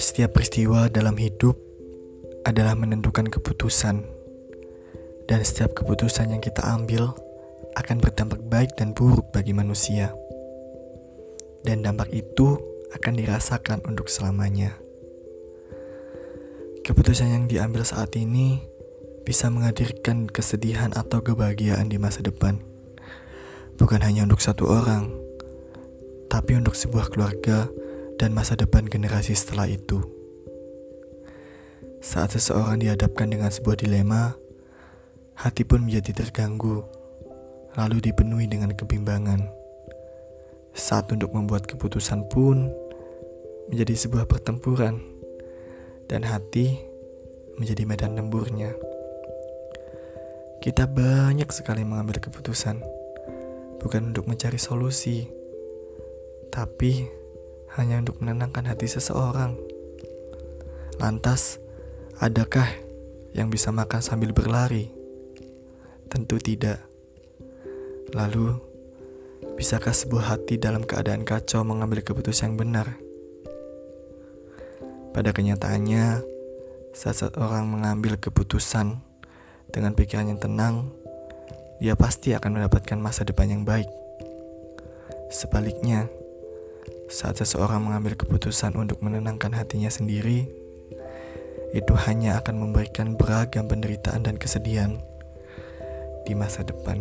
Setiap peristiwa dalam hidup adalah menentukan keputusan, dan setiap keputusan yang kita ambil akan berdampak baik dan buruk bagi manusia, dan dampak itu akan dirasakan untuk selamanya. Keputusan yang diambil saat ini bisa menghadirkan kesedihan atau kebahagiaan di masa depan, bukan hanya untuk satu orang, tapi untuk sebuah keluarga dan masa depan generasi setelah itu. Saat seseorang dihadapkan dengan sebuah dilema, hati pun menjadi terganggu, lalu dipenuhi dengan kebimbangan. Saat untuk membuat keputusan pun menjadi sebuah pertempuran, dan hati menjadi medan tempurnya. Kita banyak sekali mengambil keputusan, bukan untuk mencari solusi, tapi hanya untuk menenangkan hati seseorang. Lantas, adakah yang bisa makan sambil berlari? Tentu tidak. Lalu, bisakah sebuah hati dalam keadaan kacau mengambil keputusan yang benar? Pada kenyataannya, saat seseorang mengambil keputusan, dengan pikiran yang tenang, dia pasti akan mendapatkan masa depan yang baik. Sebaliknya, saat seseorang mengambil keputusan untuk menenangkan hatinya sendiri, itu hanya akan memberikan beragam penderitaan dan kesedihan di masa depan.